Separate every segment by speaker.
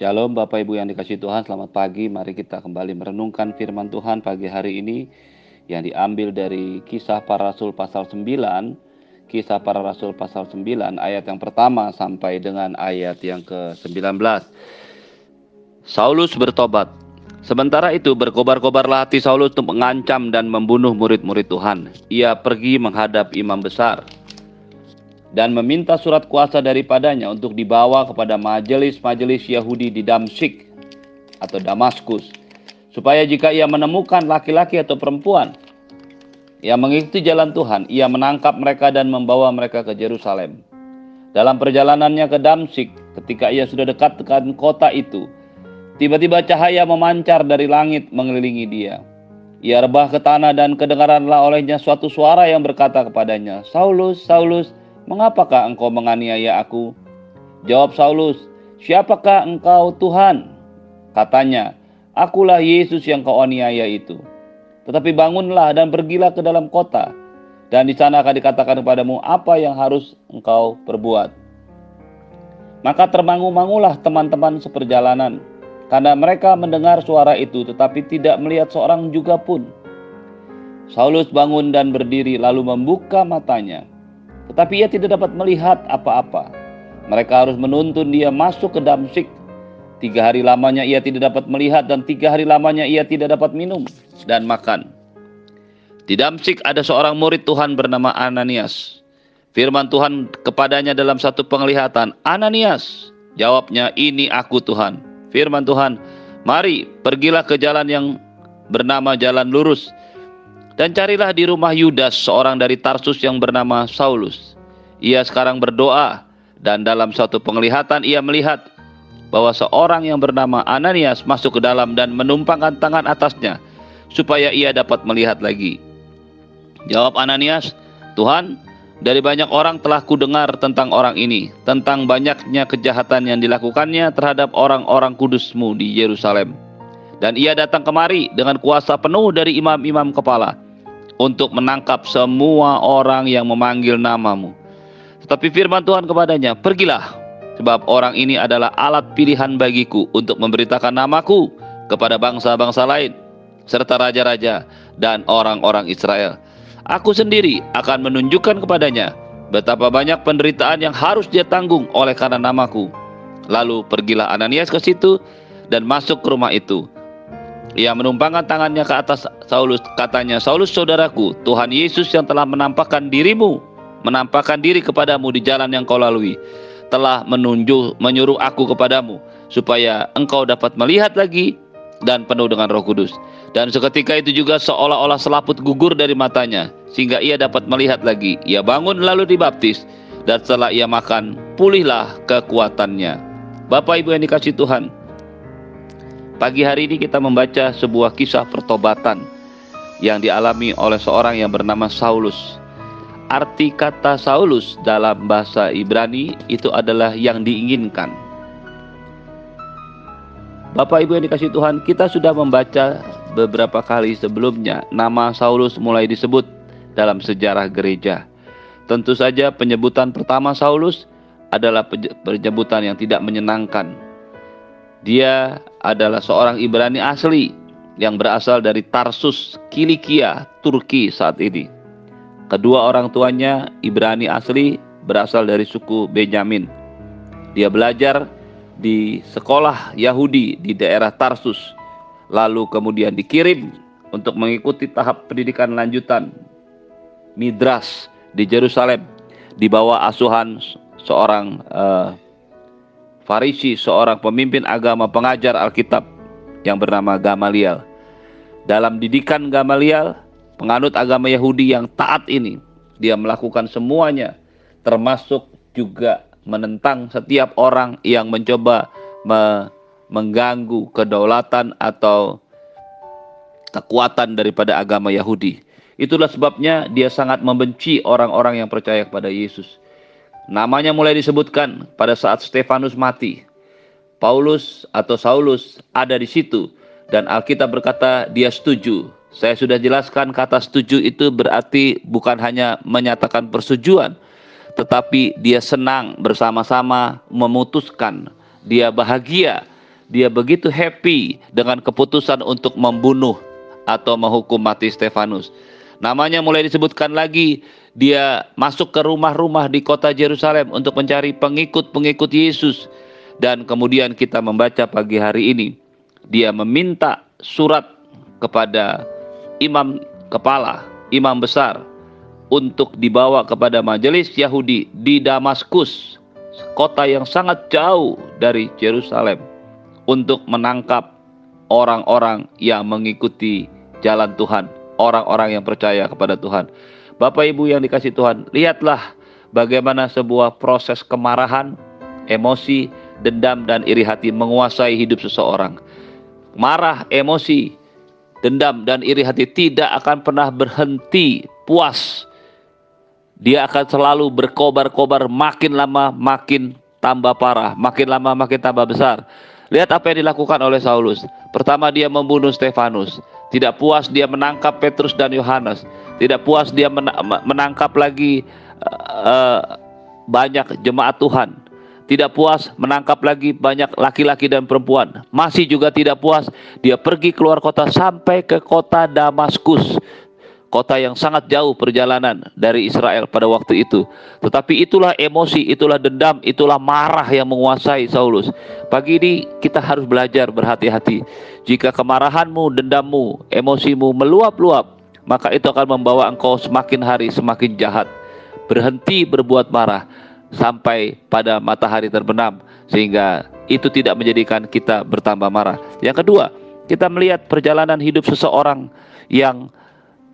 Speaker 1: Shalom Bapak Ibu yang dikasih Tuhan, selamat pagi. Mari kita kembali merenungkan firman Tuhan pagi hari ini yang diambil dari kisah para rasul pasal 9. Kisah para rasul pasal 9 ayat yang pertama sampai dengan ayat yang ke-19. Saulus bertobat. Sementara itu berkobar-kobarlah hati Saulus untuk mengancam dan membunuh murid-murid Tuhan. Ia pergi menghadap imam besar dan meminta surat kuasa daripadanya untuk dibawa kepada majelis-majelis Yahudi di Damsik atau Damaskus supaya jika ia menemukan laki-laki atau perempuan yang mengikuti jalan Tuhan, ia menangkap mereka dan membawa mereka ke Yerusalem. Dalam perjalanannya ke Damsik, ketika ia sudah dekat dengan kota itu, tiba-tiba cahaya memancar dari langit mengelilingi dia. Ia rebah ke tanah dan kedengaranlah olehnya suatu suara yang berkata kepadanya, Saulus, Saulus, Mengapakah engkau menganiaya aku? Jawab Saulus, Siapakah engkau Tuhan? Katanya, Akulah Yesus yang kau aniaya itu. Tetapi bangunlah dan pergilah ke dalam kota, dan di sana akan dikatakan kepadamu apa yang harus engkau perbuat. Maka termangu-mangulah teman-teman seperjalanan, karena mereka mendengar suara itu tetapi tidak melihat seorang juga pun. Saulus bangun dan berdiri lalu membuka matanya tetapi ia tidak dapat melihat apa-apa. Mereka harus menuntun dia masuk ke Damsik. Tiga hari lamanya ia tidak dapat melihat dan tiga hari lamanya ia tidak dapat minum dan makan. Di Damsik ada seorang murid Tuhan bernama Ananias. Firman Tuhan kepadanya dalam satu penglihatan, Ananias. Jawabnya, ini aku Tuhan. Firman Tuhan, mari pergilah ke jalan yang bernama jalan lurus dan carilah di rumah Yudas seorang dari Tarsus yang bernama Saulus. Ia sekarang berdoa dan dalam suatu penglihatan ia melihat bahwa seorang yang bernama Ananias masuk ke dalam dan menumpangkan tangan atasnya supaya ia dapat melihat lagi. Jawab Ananias, Tuhan, dari banyak orang telah kudengar tentang orang ini, tentang banyaknya kejahatan yang dilakukannya terhadap orang-orang kudusmu di Yerusalem. Dan ia datang kemari dengan kuasa penuh dari imam-imam kepala untuk menangkap semua orang yang memanggil namamu. Tetapi firman Tuhan kepadanya, pergilah, sebab orang ini adalah alat pilihan bagiku untuk memberitakan namaku kepada bangsa-bangsa lain, serta raja-raja dan orang-orang Israel. Aku sendiri akan menunjukkan kepadanya betapa banyak penderitaan yang harus dia tanggung oleh karena namaku. Lalu pergilah Ananias ke situ dan masuk ke rumah itu ia menumpangkan tangannya ke atas Saulus. Katanya, Saulus saudaraku, Tuhan Yesus yang telah menampakkan dirimu, menampakkan diri kepadamu di jalan yang kau lalui, telah menunjuk, menyuruh aku kepadamu, supaya engkau dapat melihat lagi dan penuh dengan roh kudus. Dan seketika itu juga seolah-olah selaput gugur dari matanya, sehingga ia dapat melihat lagi. Ia bangun lalu dibaptis, dan setelah ia makan, pulihlah kekuatannya. Bapak Ibu yang dikasih Tuhan, Pagi hari ini kita membaca sebuah kisah pertobatan yang dialami oleh seorang yang bernama Saulus. Arti kata Saulus dalam bahasa Ibrani itu adalah yang diinginkan. Bapak Ibu yang dikasih Tuhan, kita sudah membaca beberapa kali sebelumnya nama Saulus mulai disebut dalam sejarah gereja. Tentu saja penyebutan pertama Saulus adalah penyebutan yang tidak menyenangkan dia adalah seorang Ibrani asli yang berasal dari Tarsus, Kilikia, Turki saat ini. Kedua orang tuanya Ibrani asli berasal dari suku Benyamin. Dia belajar di sekolah Yahudi di daerah Tarsus, lalu kemudian dikirim untuk mengikuti tahap pendidikan lanjutan Midras di Jerusalem di bawah asuhan seorang uh, Farisi, seorang pemimpin agama pengajar Alkitab yang bernama Gamaliel. Dalam didikan Gamaliel, penganut agama Yahudi yang taat ini, dia melakukan semuanya, termasuk juga menentang setiap orang yang mencoba me mengganggu kedaulatan atau kekuatan daripada agama Yahudi. Itulah sebabnya dia sangat membenci orang-orang yang percaya kepada Yesus. Namanya mulai disebutkan pada saat Stefanus mati. Paulus atau Saulus ada di situ dan Alkitab berkata dia setuju. Saya sudah jelaskan kata setuju itu berarti bukan hanya menyatakan persetujuan, tetapi dia senang bersama-sama memutuskan, dia bahagia dia begitu happy dengan keputusan untuk membunuh atau menghukum mati Stefanus. Namanya mulai disebutkan lagi, dia masuk ke rumah-rumah di kota Yerusalem untuk mencari pengikut-pengikut Yesus. Dan kemudian kita membaca pagi hari ini, dia meminta surat kepada imam kepala, imam besar, untuk dibawa kepada majelis Yahudi di Damaskus, kota yang sangat jauh dari Yerusalem untuk menangkap orang-orang yang mengikuti jalan Tuhan, orang-orang yang percaya kepada Tuhan. Bapak Ibu yang dikasih Tuhan, lihatlah bagaimana sebuah proses kemarahan, emosi, dendam dan iri hati menguasai hidup seseorang. Marah, emosi, dendam dan iri hati tidak akan pernah berhenti puas. Dia akan selalu berkobar-kobar makin lama makin tambah parah, makin lama makin tambah besar. Lihat apa yang dilakukan oleh Saulus. Pertama dia membunuh Stefanus. Tidak puas dia menangkap Petrus dan Yohanes. Tidak puas dia menangkap lagi uh, banyak jemaat Tuhan. Tidak puas menangkap lagi banyak laki-laki dan perempuan. Masih juga tidak puas dia pergi keluar kota sampai ke kota Damaskus kota yang sangat jauh perjalanan dari Israel pada waktu itu. Tetapi itulah emosi, itulah dendam, itulah marah yang menguasai Saulus. Pagi ini kita harus belajar berhati-hati. Jika kemarahanmu, dendammu, emosimu meluap-luap, maka itu akan membawa engkau semakin hari semakin jahat. Berhenti berbuat marah sampai pada matahari terbenam sehingga itu tidak menjadikan kita bertambah marah. Yang kedua, kita melihat perjalanan hidup seseorang yang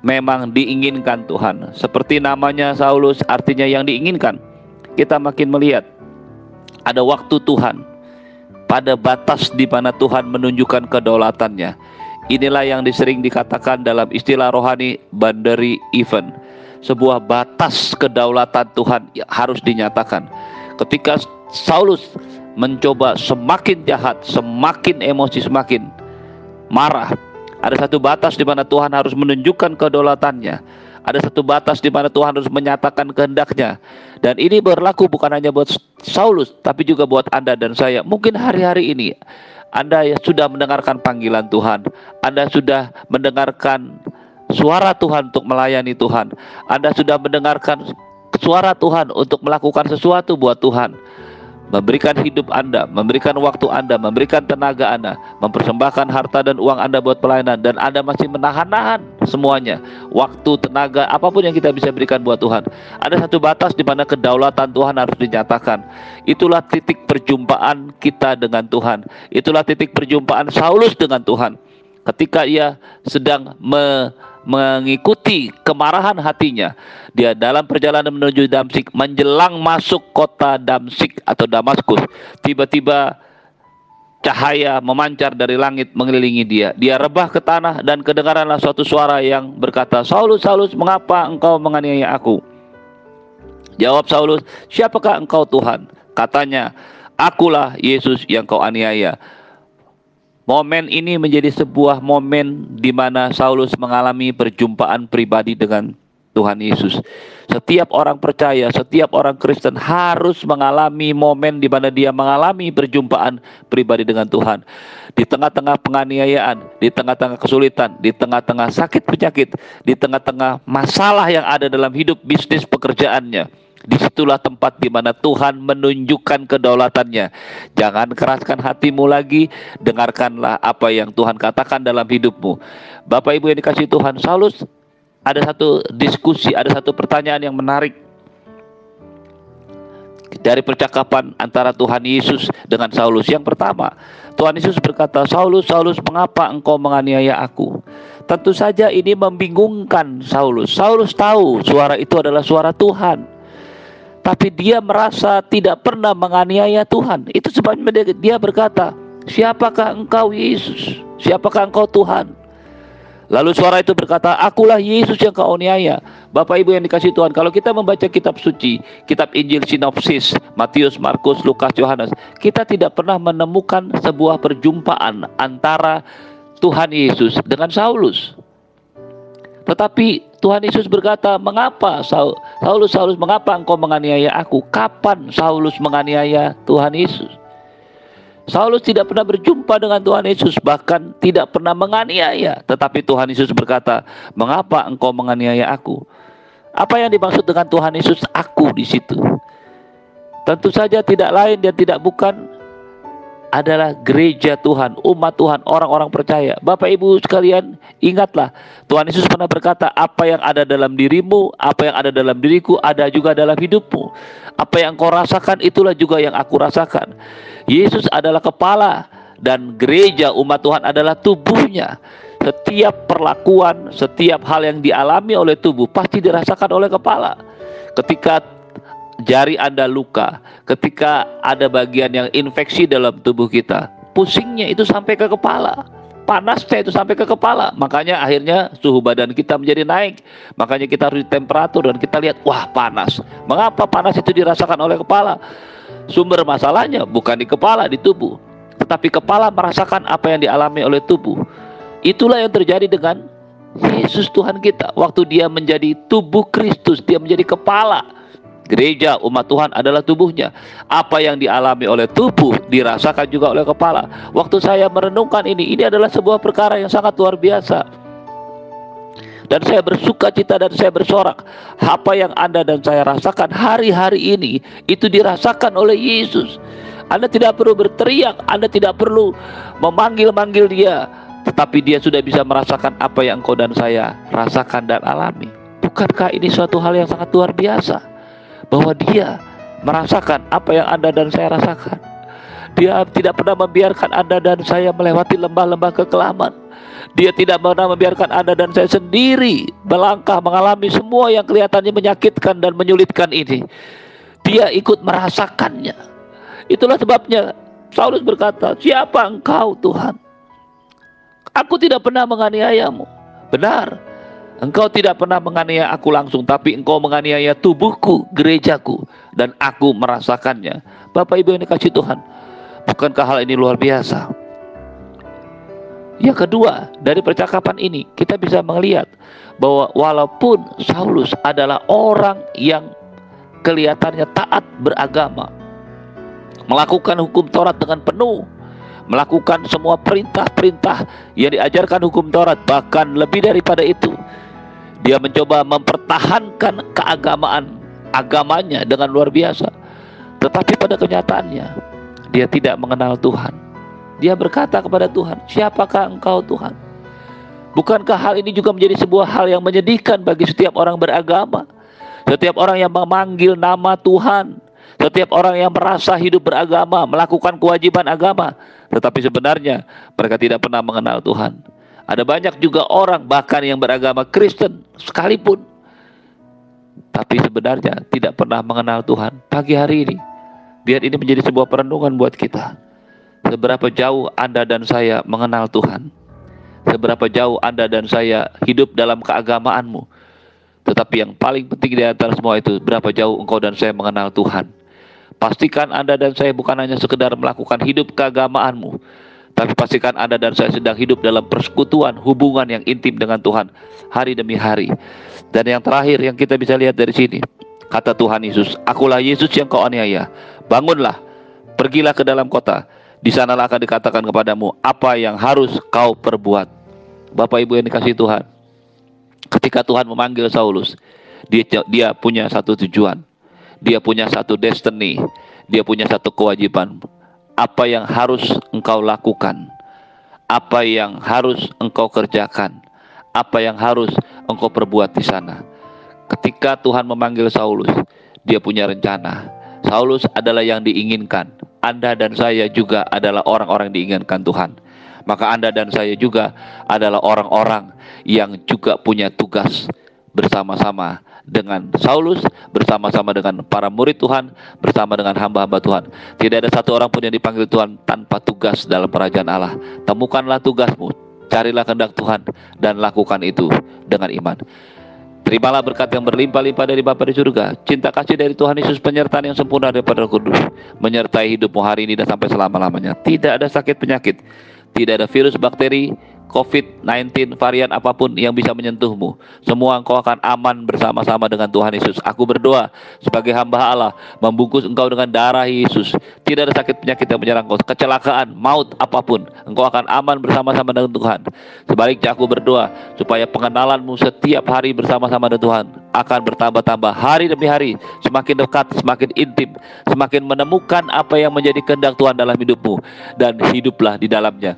Speaker 1: memang diinginkan Tuhan. Seperti namanya Saulus artinya yang diinginkan. Kita makin melihat ada waktu Tuhan pada batas di mana Tuhan menunjukkan kedaulatannya. Inilah yang disering dikatakan dalam istilah rohani boundary event. Sebuah batas kedaulatan Tuhan harus dinyatakan. Ketika Saulus mencoba semakin jahat, semakin emosi, semakin marah, ada satu batas di mana Tuhan harus menunjukkan kedaulatannya. Ada satu batas di mana Tuhan harus menyatakan kehendaknya. Dan ini berlaku bukan hanya buat Saulus, tapi juga buat Anda dan saya. Mungkin hari-hari ini Anda sudah mendengarkan panggilan Tuhan. Anda sudah mendengarkan suara Tuhan untuk melayani Tuhan. Anda sudah mendengarkan suara Tuhan untuk melakukan sesuatu buat Tuhan memberikan hidup Anda, memberikan waktu Anda, memberikan tenaga Anda, mempersembahkan harta dan uang Anda buat pelayanan dan Anda masih menahan-nahan semuanya, waktu, tenaga, apa pun yang kita bisa berikan buat Tuhan. Ada satu batas di mana kedaulatan Tuhan harus dinyatakan. Itulah titik perjumpaan kita dengan Tuhan. Itulah titik perjumpaan Saulus dengan Tuhan. Ketika ia sedang me mengikuti kemarahan hatinya. Dia dalam perjalanan menuju Damsik menjelang masuk kota Damsik atau Damaskus, tiba-tiba cahaya memancar dari langit mengelilingi dia. Dia rebah ke tanah dan kedengaranlah suatu suara yang berkata, "Saulus, Saulus, mengapa engkau menganiaya aku?" Jawab Saulus, "Siapakah engkau Tuhan?" Katanya, "Akulah Yesus yang kau aniaya." Momen ini menjadi sebuah momen di mana Saulus mengalami perjumpaan pribadi dengan Tuhan Yesus. Setiap orang percaya, setiap orang Kristen harus mengalami momen di mana dia mengalami perjumpaan pribadi dengan Tuhan. Di tengah-tengah penganiayaan, di tengah-tengah kesulitan, di tengah-tengah sakit penyakit, di tengah-tengah masalah yang ada dalam hidup bisnis pekerjaannya Di situlah tempat di mana Tuhan menunjukkan kedaulatannya. Jangan keraskan hatimu lagi, dengarkanlah apa yang Tuhan katakan dalam hidupmu. Bapak Ibu yang dikasih Tuhan, Saulus ada satu diskusi, ada satu pertanyaan yang menarik dari percakapan antara Tuhan Yesus dengan Saulus. Yang pertama, Tuhan Yesus berkata, "Saulus, Saulus, mengapa engkau menganiaya aku?" Tentu saja ini membingungkan Saulus. Saulus tahu suara itu adalah suara Tuhan tapi dia merasa tidak pernah menganiaya Tuhan. Itu sebabnya dia berkata, "Siapakah engkau Yesus? Siapakah engkau Tuhan?" Lalu suara itu berkata, "Akulah Yesus yang kau aniaya." Bapak Ibu yang dikasih Tuhan, kalau kita membaca kitab suci, kitab Injil sinopsis, Matius, Markus, Lukas, Yohanes, kita tidak pernah menemukan sebuah perjumpaan antara Tuhan Yesus dengan Saulus. Tetapi Tuhan Yesus berkata, "Mengapa Saulus Saulus mengapa engkau menganiaya aku?" Kapan Saulus menganiaya Tuhan Yesus? Saulus tidak pernah berjumpa dengan Tuhan Yesus, bahkan tidak pernah menganiaya. Tetapi Tuhan Yesus berkata, "Mengapa engkau menganiaya aku?" Apa yang dimaksud dengan Tuhan Yesus? Aku di situ. Tentu saja tidak lain dan tidak bukan adalah gereja Tuhan, umat Tuhan, orang-orang percaya. Bapak Ibu sekalian, ingatlah Tuhan Yesus pernah berkata, apa yang ada dalam dirimu, apa yang ada dalam diriku, ada juga dalam hidupmu. Apa yang kau rasakan, itulah juga yang aku rasakan. Yesus adalah kepala dan gereja umat Tuhan adalah tubuhnya. Setiap perlakuan, setiap hal yang dialami oleh tubuh pasti dirasakan oleh kepala. Ketika jari Anda luka, ketika ada bagian yang infeksi dalam tubuh kita, pusingnya itu sampai ke kepala. Panasnya itu sampai ke kepala. Makanya akhirnya suhu badan kita menjadi naik. Makanya kita harus di temperatur dan kita lihat, wah panas. Mengapa panas itu dirasakan oleh kepala? Sumber masalahnya bukan di kepala, di tubuh. Tetapi kepala merasakan apa yang dialami oleh tubuh. Itulah yang terjadi dengan Yesus Tuhan kita. Waktu dia menjadi tubuh Kristus, dia menjadi kepala. Gereja umat Tuhan adalah tubuhnya. Apa yang dialami oleh tubuh dirasakan juga oleh kepala. Waktu saya merenungkan ini, ini adalah sebuah perkara yang sangat luar biasa. Dan saya bersuka cita dan saya bersorak. Apa yang Anda dan saya rasakan hari-hari ini itu dirasakan oleh Yesus. Anda tidak perlu berteriak Anda tidak perlu memanggil-manggil dia. Tetapi dia sudah bisa merasakan apa yang engkau dan saya rasakan dan alami. Bukankah ini suatu hal yang sangat luar biasa bahwa dia merasakan apa yang Anda dan saya rasakan dia tidak pernah membiarkan Anda dan saya melewati lembah-lembah kekelaman dia tidak pernah membiarkan Anda dan saya sendiri melangkah mengalami semua yang kelihatannya menyakitkan dan menyulitkan ini. Dia ikut merasakannya. Itulah sebabnya Saulus berkata, "Siapa engkau, Tuhan? Aku tidak pernah menganiayamu." Benar, engkau tidak pernah menganiaya aku langsung, tapi engkau menganiaya tubuhku, gerejaku, dan aku merasakannya. Bapak Ibu yang dikasih Tuhan, bukankah hal ini luar biasa? Yang kedua, dari percakapan ini kita bisa melihat bahwa walaupun Saulus adalah orang yang kelihatannya taat beragama, melakukan hukum Taurat dengan penuh, melakukan semua perintah-perintah yang diajarkan hukum Taurat, bahkan lebih daripada itu, dia mencoba mempertahankan keagamaan agamanya dengan luar biasa. Tetapi pada kenyataannya, dia tidak mengenal Tuhan dia berkata kepada Tuhan, "Siapakah Engkau, Tuhan?" Bukankah hal ini juga menjadi sebuah hal yang menyedihkan bagi setiap orang beragama? Setiap orang yang memanggil nama Tuhan, setiap orang yang merasa hidup beragama, melakukan kewajiban agama, tetapi sebenarnya mereka tidak pernah mengenal Tuhan. Ada banyak juga orang bahkan yang beragama Kristen sekalipun tapi sebenarnya tidak pernah mengenal Tuhan. Pagi hari ini biar ini menjadi sebuah perenungan buat kita. Seberapa jauh Anda dan saya mengenal Tuhan? Seberapa jauh Anda dan saya hidup dalam keagamaanmu? Tetapi yang paling penting di antara semua itu, berapa jauh engkau dan saya mengenal Tuhan? Pastikan Anda dan saya bukan hanya sekedar melakukan hidup keagamaanmu, tapi pastikan Anda dan saya sedang hidup dalam persekutuan, hubungan yang intim dengan Tuhan hari demi hari. Dan yang terakhir yang kita bisa lihat dari sini, kata Tuhan Yesus, "Akulah Yesus yang kau aniaya. Bangunlah, pergilah ke dalam kota, di sanalah akan dikatakan kepadamu apa yang harus kau perbuat. Bapak Ibu yang dikasih Tuhan. Ketika Tuhan memanggil Saulus, dia dia punya satu tujuan. Dia punya satu destiny. Dia punya satu kewajiban. Apa yang harus engkau lakukan? Apa yang harus engkau kerjakan? Apa yang harus engkau perbuat di sana? Ketika Tuhan memanggil Saulus, dia punya rencana. Saulus adalah yang diinginkan anda dan saya juga adalah orang-orang diinginkan Tuhan. Maka Anda dan saya juga adalah orang-orang yang juga punya tugas bersama-sama dengan Saulus, bersama-sama dengan para murid Tuhan, bersama dengan hamba-hamba Tuhan. Tidak ada satu orang pun yang dipanggil Tuhan tanpa tugas dalam kerajaan Allah. Temukanlah tugasmu, carilah kehendak Tuhan, dan lakukan itu dengan iman. Terimalah berkat yang berlimpah-limpah dari Bapa di surga. Cinta kasih dari Tuhan Yesus penyertaan yang sempurna daripada Kudus. Menyertai hidupmu hari ini dan sampai selama-lamanya. Tidak ada sakit penyakit. Tidak ada virus, bakteri, COVID-19 varian apa pun yang bisa menyentuhmu. Semua engkau akan aman bersama-sama dengan Tuhan Yesus. Aku berdoa sebagai hamba Allah membungkus engkau dengan darah Yesus. Tidak ada sakit penyakit yang menyerang engkau, kecelakaan, maut apa pun. Engkau akan aman bersama-sama dengan Tuhan. Sebaliknya aku berdoa supaya pengenalanmu setiap hari bersama-sama dengan Tuhan akan bertambah-tambah hari demi hari, semakin dekat, semakin intim, semakin menemukan apa yang menjadi kehendak Tuhan dalam hidupmu dan hiduplah di dalamnya.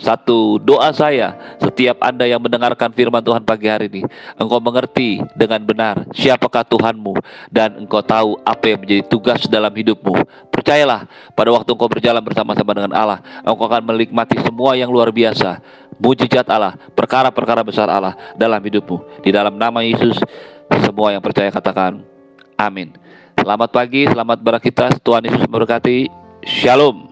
Speaker 1: Satu doa saya setiap Anda yang mendengarkan firman Tuhan pagi hari ini, engkau mengerti dengan benar siapakah Tuhanmu dan engkau tahu apa yang menjadi tugas dalam hidupmu. Percayalah, pada waktu engkau berjalan bersama-sama dengan Allah, engkau akan menikmati semua yang luar biasa. Mujizat Allah, perkara-perkara besar Allah dalam hidupmu. Di dalam nama Yesus, semua yang percaya katakan amin. Selamat pagi, selamat beraktivitas. Tuhan Yesus memberkati. Shalom.